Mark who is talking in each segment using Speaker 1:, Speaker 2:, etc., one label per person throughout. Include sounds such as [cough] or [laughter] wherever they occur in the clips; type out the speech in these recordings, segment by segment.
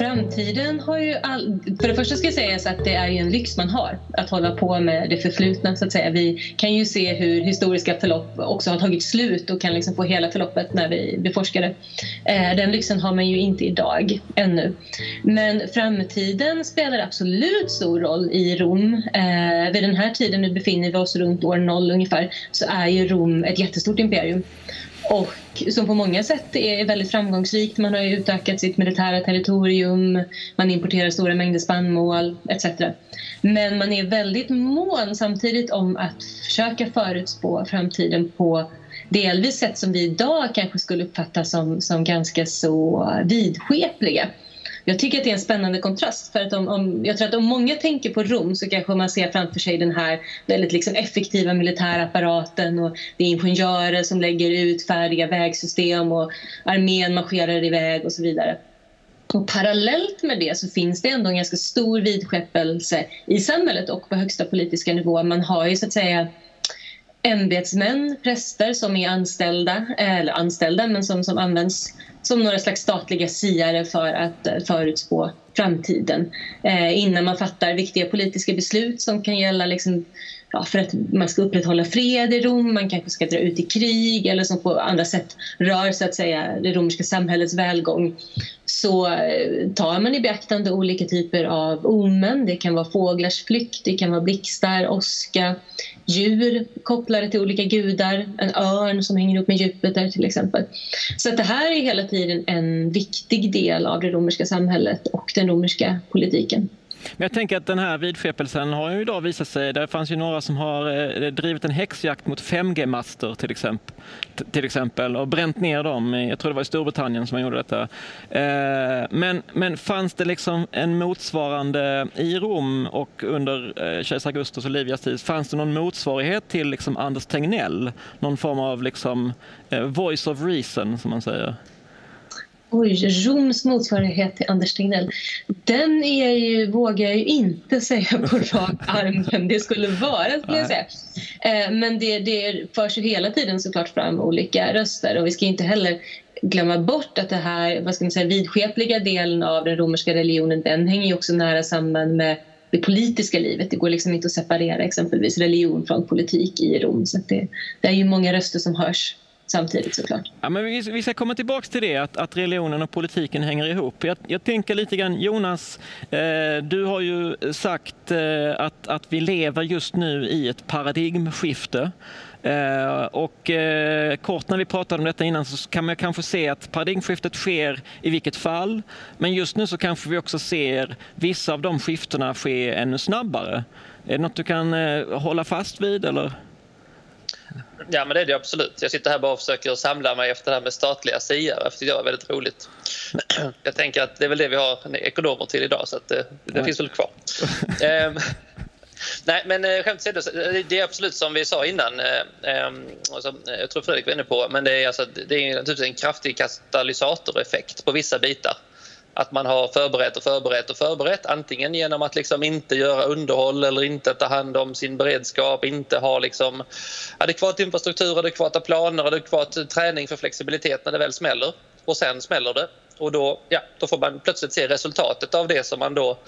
Speaker 1: Framtiden har ju all... För det första ska jag säga att det är ju en lyx man har att hålla på med det förflutna så att säga. Vi kan ju se hur historiska förlopp också har tagit slut och kan liksom få hela förloppet när vi beforskar det. Eh, den lyxen har man ju inte idag ännu. Men framtiden spelar absolut stor roll i Rom. Eh, vid den här tiden, nu befinner vi oss runt år noll ungefär, så är ju Rom ett jättestort imperium och som på många sätt är väldigt framgångsrikt. Man har ju utökat sitt militära territorium, man importerar stora mängder spannmål etc. Men man är väldigt mån samtidigt om att försöka förutspå framtiden på delvis sätt som vi idag kanske skulle uppfatta som, som ganska så vidskepliga. Jag tycker att det är en spännande kontrast. För att om, om, jag tror att om många tänker på Rom så kanske man ser framför sig den här väldigt liksom effektiva militära apparaten och det är ingenjörer som lägger ut färdiga vägsystem och armén marscherar iväg och så vidare. Och parallellt med det så finns det ändå en ganska stor vidskeppelse i samhället och på högsta politiska nivå. Man har ju så att säga ämbetsmän, präster som är anställda, eh, eller anställda men som, som används som några slags statliga siare för att eh, förutspå framtiden eh, innan man fattar viktiga politiska beslut som kan gälla liksom, ja, för att man ska upprätthålla fred i Rom, man kanske ska dra ut i krig eller som på andra sätt rör så att säga det romerska samhällets välgång så eh, tar man i beaktande olika typer av omen. Det kan vara fåglars flykt, det kan vara blixtar, åska, djur kopplade till olika gudar, en örn som hänger ihop med Jupiter till exempel. Så att det här är hela tiden en viktig del av det romerska samhället och den romerska politiken.
Speaker 2: Men jag tänker att den här vidskepelsen har ju idag visat sig, det fanns ju några som har eh, drivit en häxjakt mot 5G-master till exempel, till exempel och bränt ner dem, jag tror det var i Storbritannien som man gjorde detta. Eh, men, men fanns det liksom en motsvarande i Rom och under eh, kejsar Augustus och Livias tid, fanns det någon motsvarighet till liksom Anders Tegnell? Någon form av liksom voice of reason som man säger?
Speaker 1: Oj, Roms motsvarighet till Anders Tegnell. Den är ju, vågar jag ju inte säga på [laughs] rak arm vem det skulle vara. Skulle jag säga. Eh, Men det, det förs ju hela tiden såklart fram olika röster och vi ska inte heller glömma bort att det här vad ska man säga, vidskepliga delen av den romerska religionen den hänger ju också nära samman med det politiska livet. Det går liksom inte att separera exempelvis religion från politik i Rom. Så det, det är ju många röster som hörs samtidigt såklart.
Speaker 2: Ja, men vi, vi ska komma tillbaks till det, att, att religionen och politiken hänger ihop. Jag, jag tänker lite grann, Jonas, eh, du har ju sagt eh, att, att vi lever just nu i ett paradigmskifte. Eh, och eh, kort när vi pratade om detta innan så kan man kanske se att paradigmskiftet sker i vilket fall. Men just nu så kanske vi också ser vissa av de skiftena ske ännu snabbare. Är det något du kan eh, hålla fast vid eller?
Speaker 3: Ja, men det är det absolut. Jag sitter här bara och försöker samla mig efter det här med statliga siare, för det är väldigt roligt. [clears throat] Jag tänker att det är väl det vi har ekonomer till idag, så att det, det finns väl kvar. [laughs] Ehm, [laughs] Nej, men eh, skämt åsido, det är absolut som vi sa innan, ehm, som jag tror Fredrik var inne på, men det är, alltså, det är naturligtvis en kraftig katalysatoreffekt på vissa bitar. Att man har förberett och förberett och förberett antingen genom att liksom inte göra underhåll eller inte ta hand om sin beredskap, inte ha liksom adekvat infrastruktur, adekvata planer, adekvat träning för flexibilitet när det väl smäller. Och sen smäller det och då, ja, då får man plötsligt se resultatet av det som man då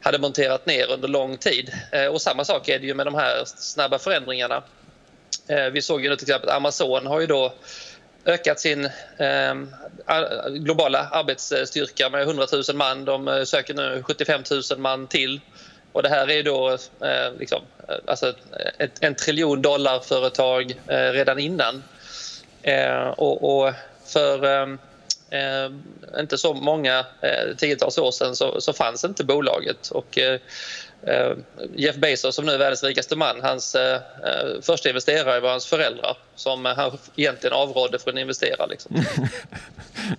Speaker 3: hade monterat ner under lång tid. Eh, och samma sak är det ju med de här snabba förändringarna. Eh, vi såg ju nu till exempel att Amazon har ju då ökat sin eh, globala arbetsstyrka med 100 000 man. De eh, söker nu 75 000 man till. Och det här är då eh, liksom, eh, alltså ett, en triljon dollar företag eh, redan innan. Eh, och, och för eh, inte så många eh, tiotals år sedan så, så fanns inte bolaget. Och, eh Eh, Jeff Bezos som nu är världens rikaste man, hans eh, eh, första investerare var hans föräldrar som han egentligen avrådde från att investera. Liksom. [laughs]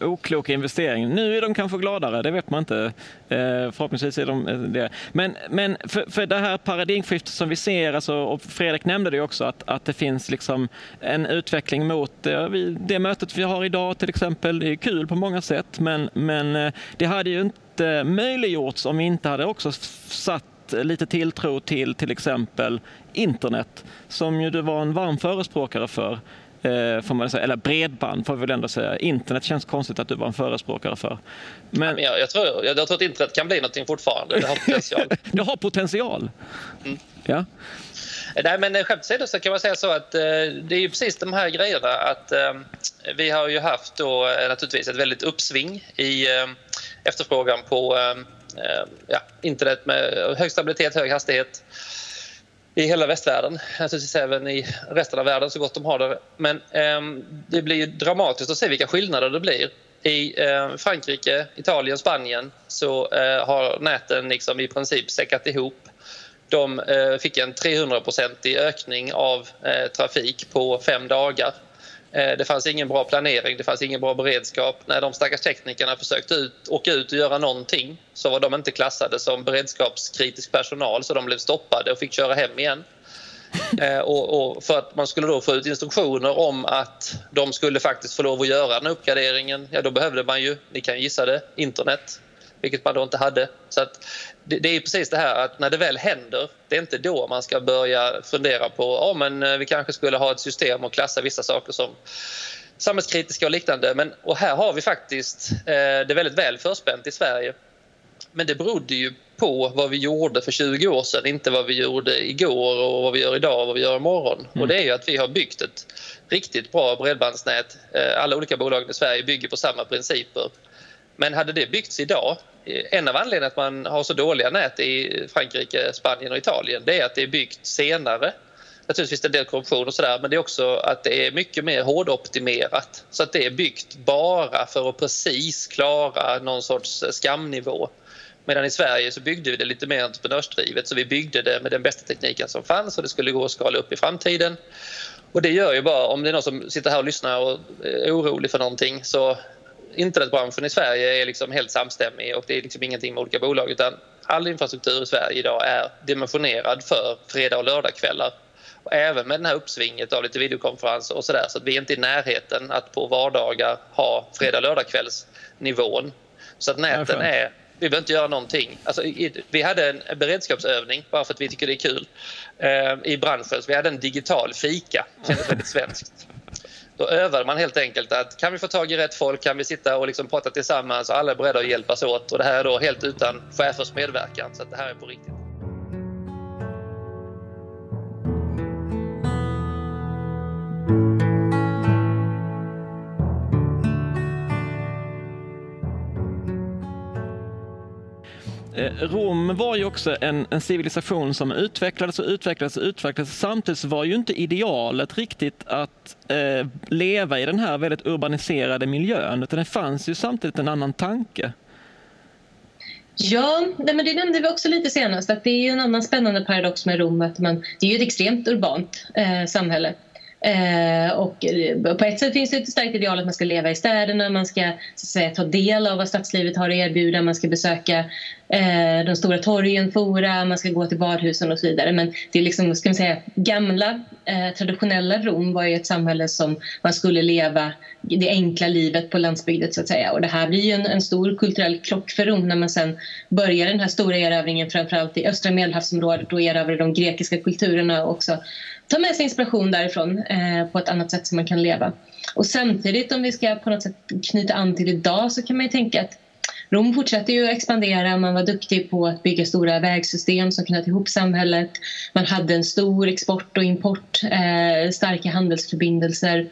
Speaker 2: Oklok investering. Nu är de kanske gladare, det vet man inte. Eh, förhoppningsvis är de eh, det. Men, men för, för det här paradigmskiftet som vi ser, alltså, och Fredrik nämnde det också, att, att det finns liksom en utveckling mot eh, det mötet vi har idag till exempel. Det är kul på många sätt, men, men eh, det hade ju inte möjliggjorts om vi inte hade också satt lite tilltro till till exempel internet som ju du var en varm förespråkare för. Eh, får man säga. Eller bredband får vi väl ändå säga. Internet känns konstigt att du var en förespråkare för.
Speaker 3: Men... Ja, jag, jag, tror, jag, jag tror att internet kan bli någonting fortfarande. Det har [laughs] potential.
Speaker 2: det har potential? Mm. Ja.
Speaker 3: Nej, men skämt åsido så kan man säga så att eh, det är ju precis de här grejerna att eh, vi har ju haft då eh, naturligtvis ett väldigt uppsving i eh, efterfrågan på eh, Eh, ja, internet med hög stabilitet, hög hastighet i hela västvärlden, alltså naturligtvis även i resten av världen så gott de har det. Men eh, det blir dramatiskt att se vilka skillnader det blir. I eh, Frankrike, Italien, Spanien så eh, har näten liksom i princip säckat ihop. De eh, fick en 300-procentig ökning av eh, trafik på fem dagar det fanns ingen bra planering, det fanns ingen bra beredskap. När de stackars teknikerna försökte ut, åka ut och göra någonting så var de inte klassade som beredskapskritisk personal så de blev stoppade och fick köra hem igen. [laughs] Eh, och, och, för att man skulle då få ut instruktioner om att de skulle faktiskt få lov att göra den uppgraderingen, ja då behövde man ju, ni kan gissa det, internet vilket man då inte hade. Så det, det, är precis det här att när det väl händer, det är inte då man ska börja fundera på oh, men eh, vi kanske skulle ha ett system och klassa vissa saker som samhällskritiska och liknande. Men, och här har vi faktiskt eh, det väldigt väl förspänt i Sverige. Men det berodde ju på vad vi gjorde för 20 år sedan, inte vad vi gjorde igår och vad vi gör idag och vad vi gör imorgon. Mm. Och det är ju att vi har byggt ett riktigt bra bredbandsnät. Eh, alla olika bolag i Sverige bygger på samma principer. Men hade det byggts idag, eh, en av anledningarna att man har så dåliga nät i Frankrike, Spanien och Italien det är att det är byggt senare. Naturligtvis en del korruption och sådär men det är också att det är mycket mer hårdoptimerat. Så att det är byggt bara för att precis klara någon sorts skamnivå. Medan i Sverige så byggde vi det lite mer entreprenörsdrivet så vi byggde det med den bästa tekniken som fanns och det skulle gå att skala upp i framtiden. Och det gör ju bara, om det är någon som sitter här och lyssnar och är orolig för någonting så internetbranschen i Sverige är liksom helt samstämmig och det är liksom ingenting med olika bolag utan all infrastruktur i Sverige idag är dimensionerad för fredag och lördagskvällar. Och även med det här uppsvinget av lite videokonferenser och sådär så att vi är inte i närheten att på vardagar ha fredag och lördagskvällsnivån. Så att näten är vi behöver inte göra någonting. Alltså, vi hade en beredskapsövning, bara för att vi tycker det är kul, eh, i branschen. Så vi hade en digital fika. Det kändes väldigt svenskt. Då övar man helt enkelt att kan vi få tag i rätt folk, kan vi sitta och liksom prata tillsammans och alla är beredda att hjälpas åt. Och det här är då helt utan chefers medverkan, så det här är på riktigt.
Speaker 2: Eh, Rom var ju också en, en, civilisation som utvecklades och utvecklades och utvecklades. Samtidigt var ju inte idealet riktigt att eh, leva i den här väldigt urbaniserade miljön, utan det fanns ju samtidigt en annan tanke.
Speaker 1: Ja, men det nämnde vi också lite senast, att det är en annan spännande paradox med Rom, att man, det är ju ett extremt urbant eh, samhälle. Eh, och på ett sätt finns det ett starkt ideal att man ska leva i städerna, man ska så att säga, ta del av vad stadslivet har att erbjuda, man ska besöka eh, de stora torgen, fora, man ska gå till badhusen och så vidare. Men det är liksom, ska man säga, gamla eh, traditionella Rom var ju ett samhälle som man skulle leva det enkla livet på landsbygden så att säga. Och det här blir ju en, en stor kulturell krock för Rom när man sen börjar den här stora erövringen framförallt i östra medelhavsområdet och erövrar de grekiska kulturerna och också ta med sig inspiration därifrån Eh, på ett annat sätt som man kan leva. Och samtidigt om vi ska på något sätt knyta an till idag så kan man ju tänka att Rom fortsätter ju att expandera. Man var duktig på att bygga stora vägsystem som knöt ihop samhället. Man hade en stor export och import, eh, starka handelsförbindelser.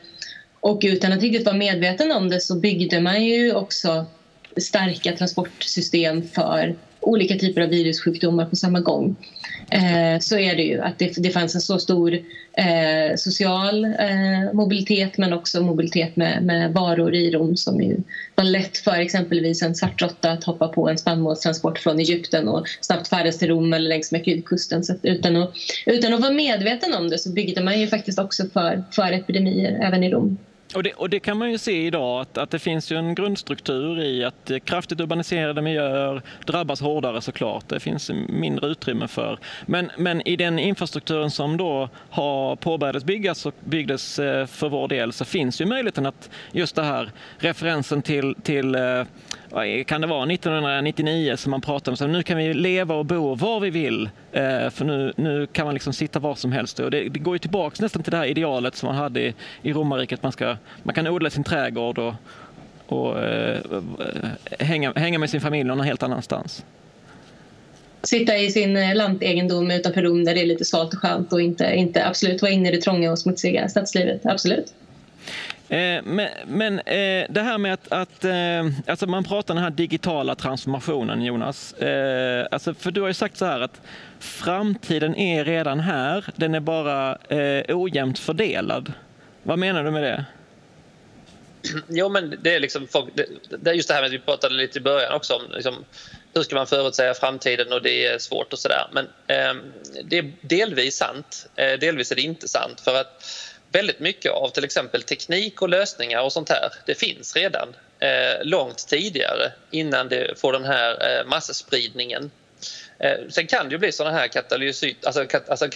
Speaker 1: Och utan att riktigt vara medveten om det så byggde man ju också starka transportsystem för olika typer av virussjukdomar på samma gång. Eh, så är det ju att det, det fanns en så stor eh, social eh, mobilitet men också mobilitet med, med, varor i Rom som ju var lätt för exempelvis en svartråtta att hoppa på en spannmålstransport från Egypten och snabbt färdas till Rom eller längs med kusten. Så utan, att, utan att vara medveten om det så byggde man ju faktiskt också för, för epidemier även i Rom.
Speaker 2: Och det, och det, kan man ju se idag att, att det finns ju en grundstruktur i att kraftigt urbaniserade miljöer drabbas hårdare såklart. Det finns mindre utrymme för. Men, men i den infrastrukturen som då har påbörjats byggas och byggdes eh, för vår del så finns ju möjligheten att just det här referensen till, till eh, kan det vara 1999 som man pratar om så nu kan vi leva och bo var vi vill eh, för nu, nu kan man liksom sitta var som helst. Och det, det går ju tillbaks nästan till det här idealet som man hade i, i romarriket. Man, ska, man kan odla sin trädgård och, och eh, hänga, hänga med sin familj någon helt annanstans.
Speaker 1: Sitta i sin eh, lantegendom utanför Rom där det är lite svalt och skönt och inte, inte absolut vara inne i det trånga och smutsiga stadslivet. Absolut.
Speaker 2: Eh, men, men eh, det här med att, att eh, alltså man pratar om den här digitala transformationen, Jonas. Alltså för du har ju sagt så här att framtiden är redan här, den är bara ojämnt fördelad. Vad menar du med det? [clears throat]
Speaker 3: Jo, men det är liksom folk, det, det är just det här med att vi pratade lite i början också om liksom, hur ska man förutsäga framtiden och det är svårt och sådär. Men eh, det är delvis sant, eh, delvis är det inte sant. För att väldigt mycket av till exempel teknik och lösningar och sånt här, det finns redan eh, långt tidigare innan det får den här eh, masspridningen. Eh, sen kan det ju bli såna här katalysit, alltså, kat, alltså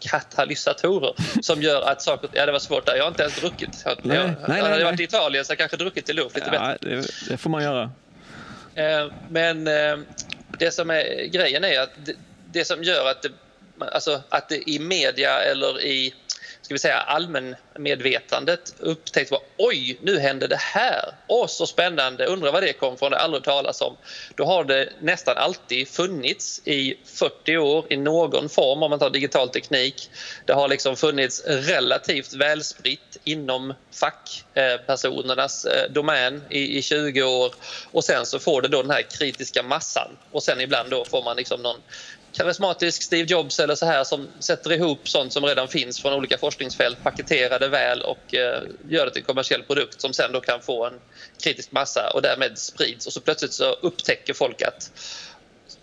Speaker 3: katalysatorer [laughs] som gör att saker... Ja, det var svårt där. Jag har inte ens druckit. Jag, nej, jag, nej, nej, hade jag varit i Italien så jag kanske druckit i luft lite
Speaker 2: ja, bättre. Det, det, får man göra.
Speaker 3: Eh, men eh, det som är grejen är att det, det som gör att det, alltså, att det i media eller i ska vi säga, allmänmedvetandet upptäckt vad oj, nu hände det här. Åh, så spännande, undrar vad det kom från, det har aldrig talas om. Då har det nästan alltid funnits i 40 år i någon form om man tar digital teknik. Det har liksom funnits relativt välspritt inom fackpersonernas eh, domän i, i 20 år och sen så får det då den här kritiska massan och sen ibland då får man liksom någon karismatisk Steve Jobs eller så här som sätter ihop sånt som redan finns från olika forskningsfält, paketerar det väl och eh, gör det till en kommersiell produkt som sen då kan få en kritisk massa och därmed sprids och så plötsligt så upptäcker folk att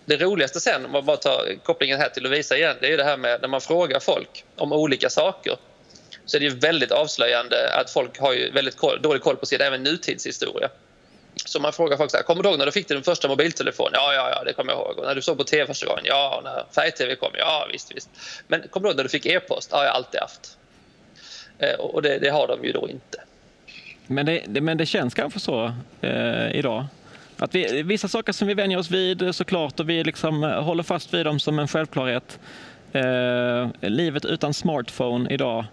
Speaker 3: det roligaste sen, om man bara tar kopplingen här till Lovisa igen, det är det här med när man frågar folk om olika saker så är det väldigt avslöjande att folk har ju väldigt koll, dålig koll på sin även nutidshistoria. Så man frågar folk så här, kommer du ihåg när du fick din första mobiltelefon? Ja, ja, ja, det kommer jag ihåg. Och när du såg på tv första gången? Ja, och när färg-tv kom? Ja, visst, visst. Men kommer du ihåg när du fick e-post? Ja, jag har alltid haft. Eh, och det, det, har de ju då inte.
Speaker 2: Men det, det men det känns kanske så eh, idag? Att vi, vissa saker som vi vänjer oss vid eh, såklart och vi liksom eh, håller fast vid dem som en självklarhet. Eh, livet utan smartphone idag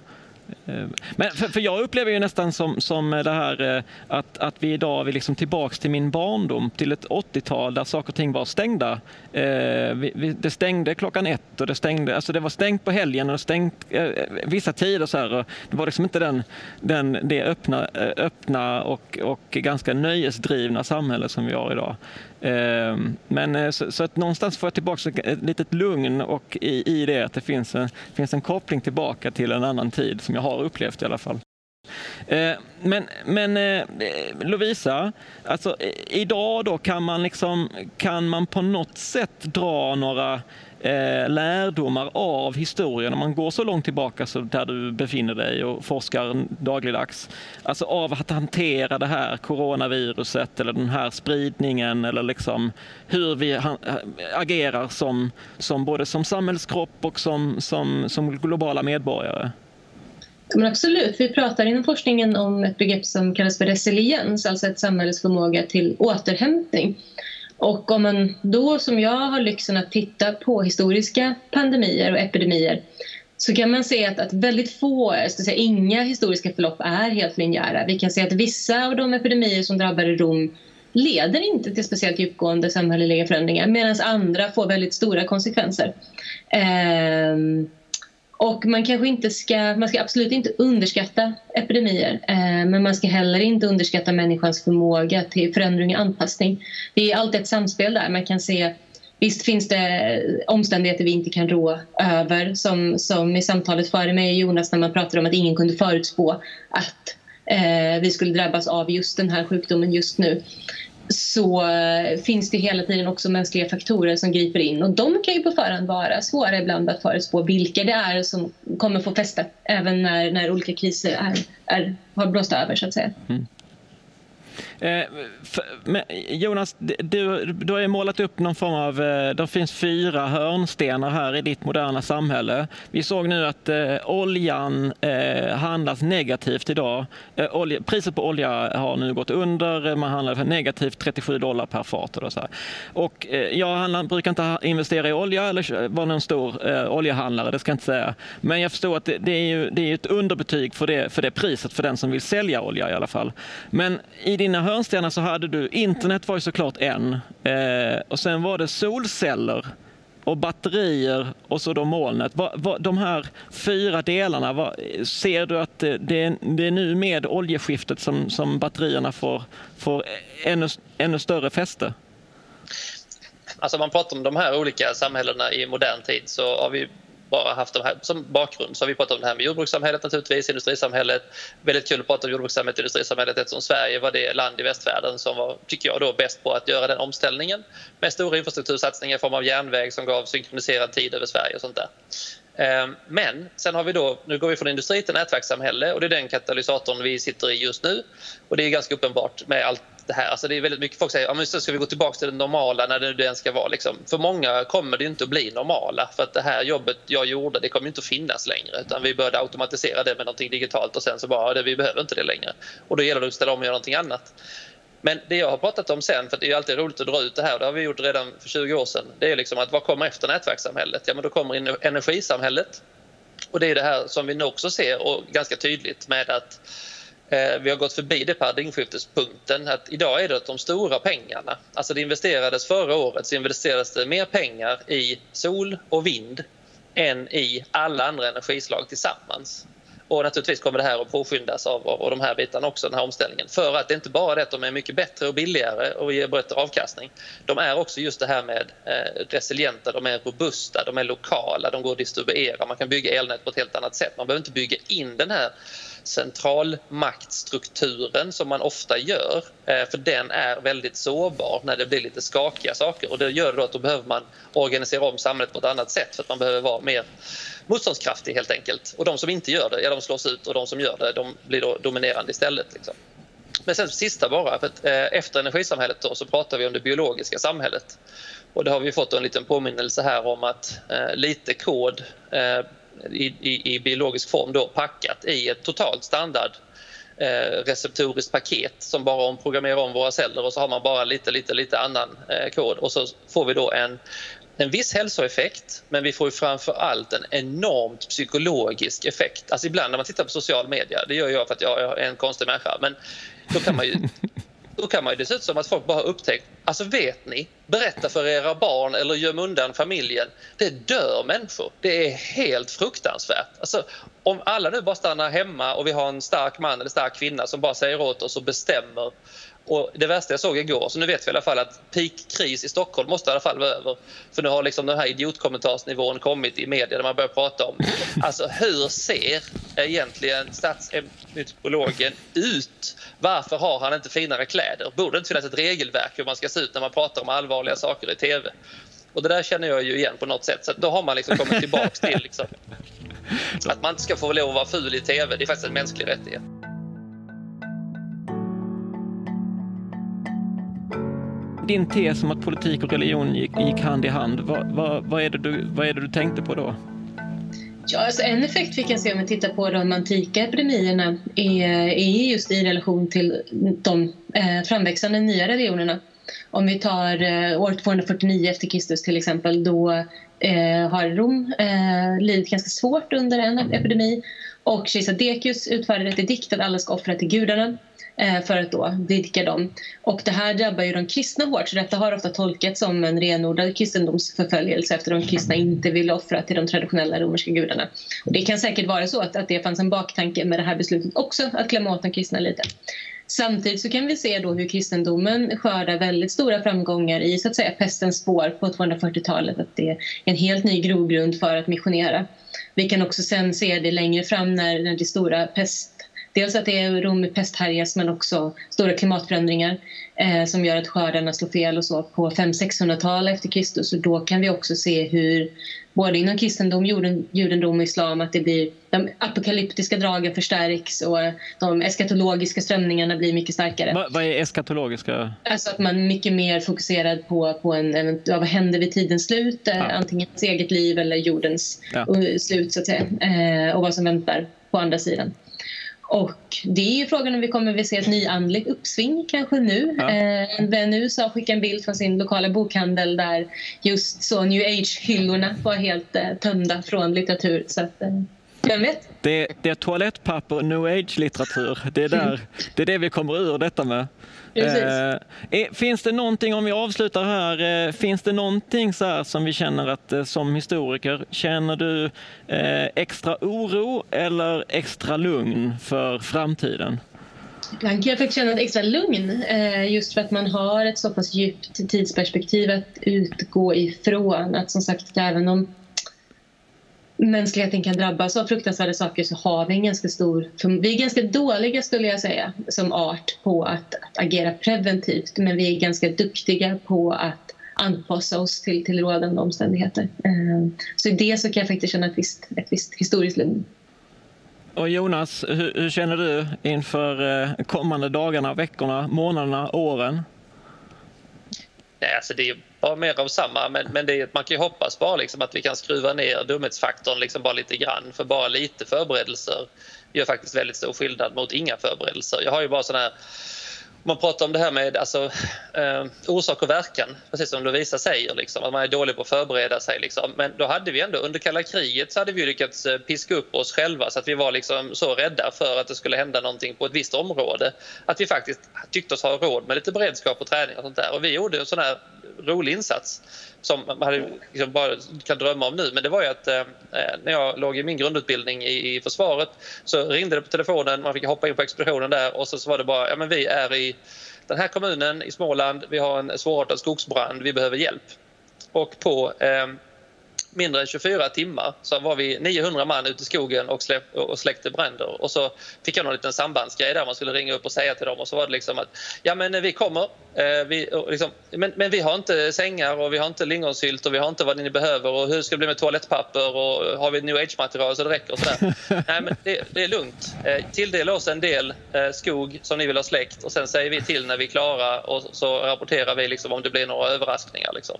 Speaker 2: Ehm, men för, för, jag upplever ju nästan som, som det här eh, att, att vi idag är liksom tillbaks till min barndom, till ett 80-tal där saker och ting var stängda. Ehm, vi, vi, det stängde klockan ett och det stängde, alltså det var stängt på helgen och stängt eh, eh vissa tider. Så här, och det var liksom inte den, den, det öppna, eh, öppna och, och ganska nöjesdrivna samhälle som vi har idag. Ehm, men eh, så, så, att någonstans får jag tillbaka ett litet lugn och i, i det att det finns en, finns en koppling tillbaka till en annan tid som jag har upplevt i alla fall. Ehm, men, men eh, Lovisa, alltså, idag då kan man, liksom, kan man på något sätt dra några eh, lärdomar av historien, om man går så långt tillbaka så där du befinner dig och forskar dagligdags, alltså av att hantera det här coronaviruset eller den här spridningen eller liksom hur vi eh, agerar som, som både som samhällskropp och som, som, som globala medborgare?
Speaker 1: Men absolut, vi pratar inom forskningen om ett begrepp som kallas för resiliens, alltså ett samhälles förmåga till återhämtning. Och om man då som jag har lyxen att titta på historiska pandemier och epidemier så kan man se att, att väldigt få, ska säga, inga historiska förlopp är helt linjära. Vi kan se att vissa av de epidemier som drabbade Rom leder inte till speciellt djupgående samhälleliga förändringar medan andra får väldigt stora konsekvenser. Eh, och man kanske inte ska, man ska absolut inte underskatta epidemier eh, men man ska heller inte underskatta människans förmåga till förändring och anpassning. Det är alltid ett samspel där. Man kan se Visst finns det omständigheter vi inte kan rå över som, som i samtalet före mig och Jonas när man pratade om att ingen kunde förutspå att eh, vi skulle drabbas av just den här sjukdomen just nu så eh, finns det hela tiden också mänskliga faktorer som griper in och de kan ju på förhand vara svåra ibland att förutspå vilka det är som kommer få fäste även när, när olika kriser är, är, har blåst över så att säga. Mm.
Speaker 2: Eh, Jonas, du, du har ju målat upp någon form av... Eh, det finns fyra hörnstenar här i ditt moderna samhälle. Vi såg nu att eh, oljan handlas negativt idag. Priset på olja har nu gått under. Man handlar för negativt 37 dollar per fat. Och så här. Och, jag handlar, brukar inte investera i olja eller vara någon stor oljehandlare, det ska jag inte säga. Men jag förstår att det, det är, ju, det är ett underbetyg för det, för det priset för den som vill sälja olja i alla fall. Men i dina hörnstenar så hade du, internet var ju såklart en, eh, och sen var det solceller och batterier och så då molnet. Va, va, de här fyra delarna, va, ser du att det, det, är nu med oljeskiftet som, som batterierna får, får ännu, ännu större fäste?
Speaker 3: Alltså om man pratar om de här olika samhällena i modern tid så har vi bara haft de här som bakgrund. Så har vi pratat om det här med jordbrukssamhället naturligtvis, industrisamhället. Väldigt kul att prata om jordbrukssamhället och industrisamhället eftersom Sverige var det land i västvärlden som var, tycker jag, då bäst på att göra den omställningen med stora infrastruktursatsningar i form av järnväg som gav synkroniserad tid över Sverige och sånt där. Ehm, men sen har vi då, nu går vi från industri till nätverkssamhälle och det är den katalysatorn vi sitter i just nu. Och det är ganska uppenbart med allt det här. Alltså det är väldigt mycket folk säger att ja, ska vi gå tillbaka till det normala när det nu ens ska vara. Liksom. För många kommer det inte att bli normala för att det här jobbet jag gjorde det kommer inte att finnas längre utan vi började automatisera det med någonting digitalt och sen så bara, det, vi behöver inte det längre. Och då gäller det att ställa om och göra någonting annat. Men det jag har pratat om sen, för det är alltid roligt att dra ut det här, det har vi gjort redan för 20 år sedan, det är liksom att vad kommer efter nätverkssamhället? Ja men då kommer energisamhället. Och det är det här som vi nu också ser och ganska tydligt med att Eh, vi har gått förbi det paradigmskiftespunkten att idag är det de stora pengarna. Alltså det investerades förra året så investerades det mer pengar i sol och vind än i alla andra energislag tillsammans. Och naturligtvis kommer det här att påskyndas av och de här bitarna också, den här omställningen. För att det är inte bara det att de är mycket bättre och billigare och ger bättre avkastning. De är också just det här med eh, resilienta, de är robusta, de är lokala, de går att distribuera. Man kan bygga elnät på ett helt annat sätt. Man behöver inte bygga in den här centralmaktstrukturen som man ofta gör. Eh, för den är väldigt sårbar när det blir lite skakiga saker och det gör då att då behöver man organisera om samhället på ett annat sätt för att man behöver vara mer motståndskraftig helt enkelt. Och de som inte gör det, ja de slås ut och de som gör det, de blir då dominerande istället. Liksom. Men sen sista bara, för att, eh, efter energisamhället då, så pratar vi om det biologiska samhället. Och det har vi fått en liten påminnelse här om att eh, lite kod eh, i, i, i, biologisk form då packat i ett totalt standard eh, receptoriskt paket som bara omprogrammerar om våra celler och så har man bara lite, lite, lite annan eh, kod och så får vi då en en viss hälsoeffekt men vi får framför allt en enormt psykologisk effekt. Alltså ibland när man tittar på social media, det gör jag för att jag är en konstig människa, men då kan man ju [laughs] då kan man ju dessutom som att folk bara har upptäckt, alltså vet ni, berätta för era barn eller göm undan familjen. Det dör människor. Det är helt fruktansvärt. Alltså, om alla nu bara stannar hemma och vi har en stark man eller stark kvinna som bara säger åt oss och bestämmer och det värsta jag såg igår, så nu vet vi i alla fall att peak-kris i Stockholm måste i alla fall vara över. För nu har liksom den här idiotkommentarsnivån kommit i media där man börjar prata om [laughs] alltså hur ser egentligen statsepidemiologen ut? Varför har han inte finare kläder? Borde det inte finnas ett regelverk hur man ska se ut när man pratar om allvarliga saker i tv? Och det där känner jag ju igen på något sätt. Så då har man liksom kommit tillbaks till liksom, [laughs] att man inte ska få lov att vara ful i TV. Det är faktiskt en mänsklig rättighet.
Speaker 2: Din tes om att politik och religion gick, gick hand i hand, vad, vad, vad, är det du, vad är det du tänkte på då?
Speaker 1: Ja, alltså en effekt vi kan se om vi tittar på de antika epidemierna är, är just i relation till de eh, framväxande nya religionerna. Om vi tar eh, år 249 efter Kristus till exempel, då eh, har Rom eh, lidit ganska svårt under en epidemi och kejsar Decius utfärdade ett edikt att alla ska offra till gudarna Eh, för att då vidga dem. Och det här drabbar ju de kristna hårt, så detta har ofta tolkats som en renodlad kristendomsförföljelse efter de kristna inte ville offra till de traditionella romerska gudarna. Och det kan säkert vara så att, att det fanns en baktanke med det här beslutet också, att klämma åt de kristna lite. Samtidigt så kan vi se då hur kristendomen skördar väldigt stora framgångar i så att säga pestens spår på 240-talet. Att det är en helt ny grogrund för att missionera. Vi kan också sen se det längre fram när, när det stora pest Dels att det är Rom pesthärjas men också stora klimatförändringar eh, som gör att skördarna slår fel och så på 500-600-talet efter Kristus. Och då kan vi också se hur både inom kristendom, juden, judendom och islam att det blir, de apokalyptiska dragen förstärks och de eskatologiska strömningarna blir mycket starkare.
Speaker 2: Va, vad är eskatologiska?
Speaker 1: Alltså att man är mycket mer fokuserad på, på en, ja, vad händer vid tidens slut, ja. antingen ens eget liv eller jordens ja. slut så att säga, eh, och vad som väntar på andra sidan. Och det är ju frågan om vi kommer att se ett nyandligt uppsving kanske nu. Ja. Eh, i USA skickade en bild från sin lokala bokhandel där just så new age-hyllorna var helt eh, tömda från litteratur. Så att, eh, vem vet?
Speaker 2: Det, det är toalettpapper new age-litteratur. Det, är där, [laughs] det är det vi kommer ur detta med. Eh, finns det någonting, om vi avslutar här, eh, finns det någonting så här som vi känner att eh, som historiker, känner du eh, extra oro eller extra lugn för framtiden?
Speaker 1: Man kan faktiskt känna ett extra lugn eh, just för att man har ett så pass djupt tidsperspektiv att utgå ifrån. Att som sagt, även om mänskligheten kan drabbas av fruktansvärda saker så har vi en ganska stor... Vi är ganska dåliga skulle jag säga som art på att, att agera preventivt men vi är ganska duktiga på att anpassa oss till, till rådande omständigheter. Eh, så i det så kan jag faktiskt känna ett visst, ett visst historiskt lugn.
Speaker 2: Och Jonas, hur, hur, känner du inför eh, kommande dagarna, veckorna, månaderna, åren?
Speaker 3: Nej, alltså det är mer av samma. Men, men det, man kan ju hoppas bara liksom att vi kan skruva ner dumhetsfaktorn liksom bara lite grann. För bara lite förberedelser gör faktiskt väldigt stor skillnad mot inga förberedelser. Jag har ju bara sån här man pratar om det här med alltså, eh, orsak och verkan, precis som Lovisa säger, liksom, att man är dålig på att förbereda sig. Liksom. Men då hade vi ändå under kalla kriget så hade vi lyckats eh, piska upp oss själva så att vi var liksom så rädda för att det skulle hända någonting på ett visst område att vi faktiskt tyckte oss ha råd med lite beredskap och träning och sånt där. Och vi gjorde en sån här rolig insats som man hade, liksom bara kan drömma om nu. Men det var ju att eh, när jag låg i min grundutbildning i, i försvaret så ringde det på telefonen, man fick hoppa in på expeditionen där och så, så var det bara, ja men vi är i den här kommunen i Småland, vi har en svårartad skogsbrand, vi behöver hjälp. Och på eh, mindre än 24 timmar så var vi 900 man ute i skogen och, släpp, och släckte bränder. Och så fick jag någon liten sambandsgrej där man skulle ringa upp och säga till dem och så var det liksom att ja men vi kommer, eh, vi, liksom, men, men vi har inte sängar och vi har inte lingonsylt och vi har inte vad ni behöver och hur ska det bli med toalettpapper och har vi new age-material så det räcker och sådär. [laughs] Nej men det, det är lugnt. Eh, tilldela oss en del eh, skog som ni vill ha släckt och sen säger vi till när vi är klara och så rapporterar vi liksom om det blir några överraskningar. Liksom.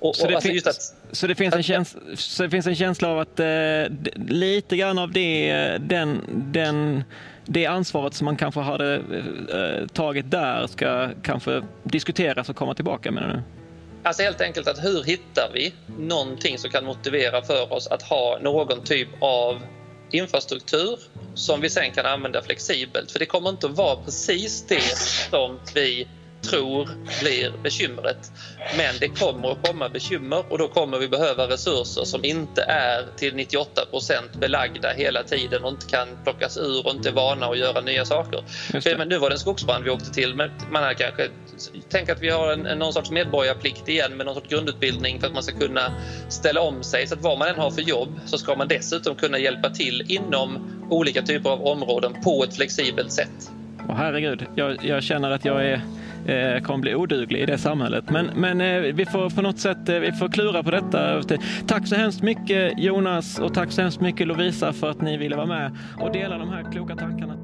Speaker 2: Och, så, det alltså finns, att, så det finns en känsla så det finns en känsla av att eh, lite grann av det, eh, den, den, det ansvaret som man kanske hade eh, eh tagit där ska kanske diskuteras och komma tillbaka med nu?
Speaker 3: Alltså helt enkelt att hur hittar vi någonting som kan motivera för oss att ha någon typ av infrastruktur som vi sen kan använda flexibelt. För det kommer inte att vara precis det som vi tror blir bekymret. Men det kommer att komma bekymmer och då kommer vi behöva resurser som inte är till 98% belagda hela tiden och inte kan plockas ur och inte är vana att göra nya saker. Men nu var det en skogsbrand vi åkte till men man hade kanske tänk att vi har en, någon sorts medborgarplikt igen med någon sorts grundutbildning för att man ska kunna ställa om sig så att vad man än har för jobb så ska man dessutom kunna hjälpa till inom olika typer av områden på ett flexibelt sätt.
Speaker 2: Oh, herregud, jag, jag känner att jag är Eh, kommer bli oduglig i det samhället. Men, men eh, vi får på något sätt eh, vi får klura på detta. Tack så hemskt mycket Jonas och tack så hemskt mycket Lovisa för att ni ville vara med och dela de här kloka tankarna.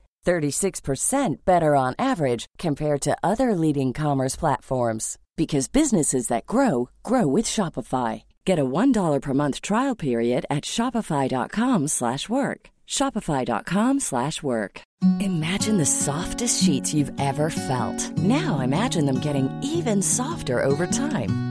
Speaker 4: 36% better on average compared to other leading commerce platforms because businesses that grow grow with Shopify. Get a $1 per month trial period at shopify.com/work. shopify.com/work. Imagine the softest sheets you've ever felt. Now imagine them getting even softer over time.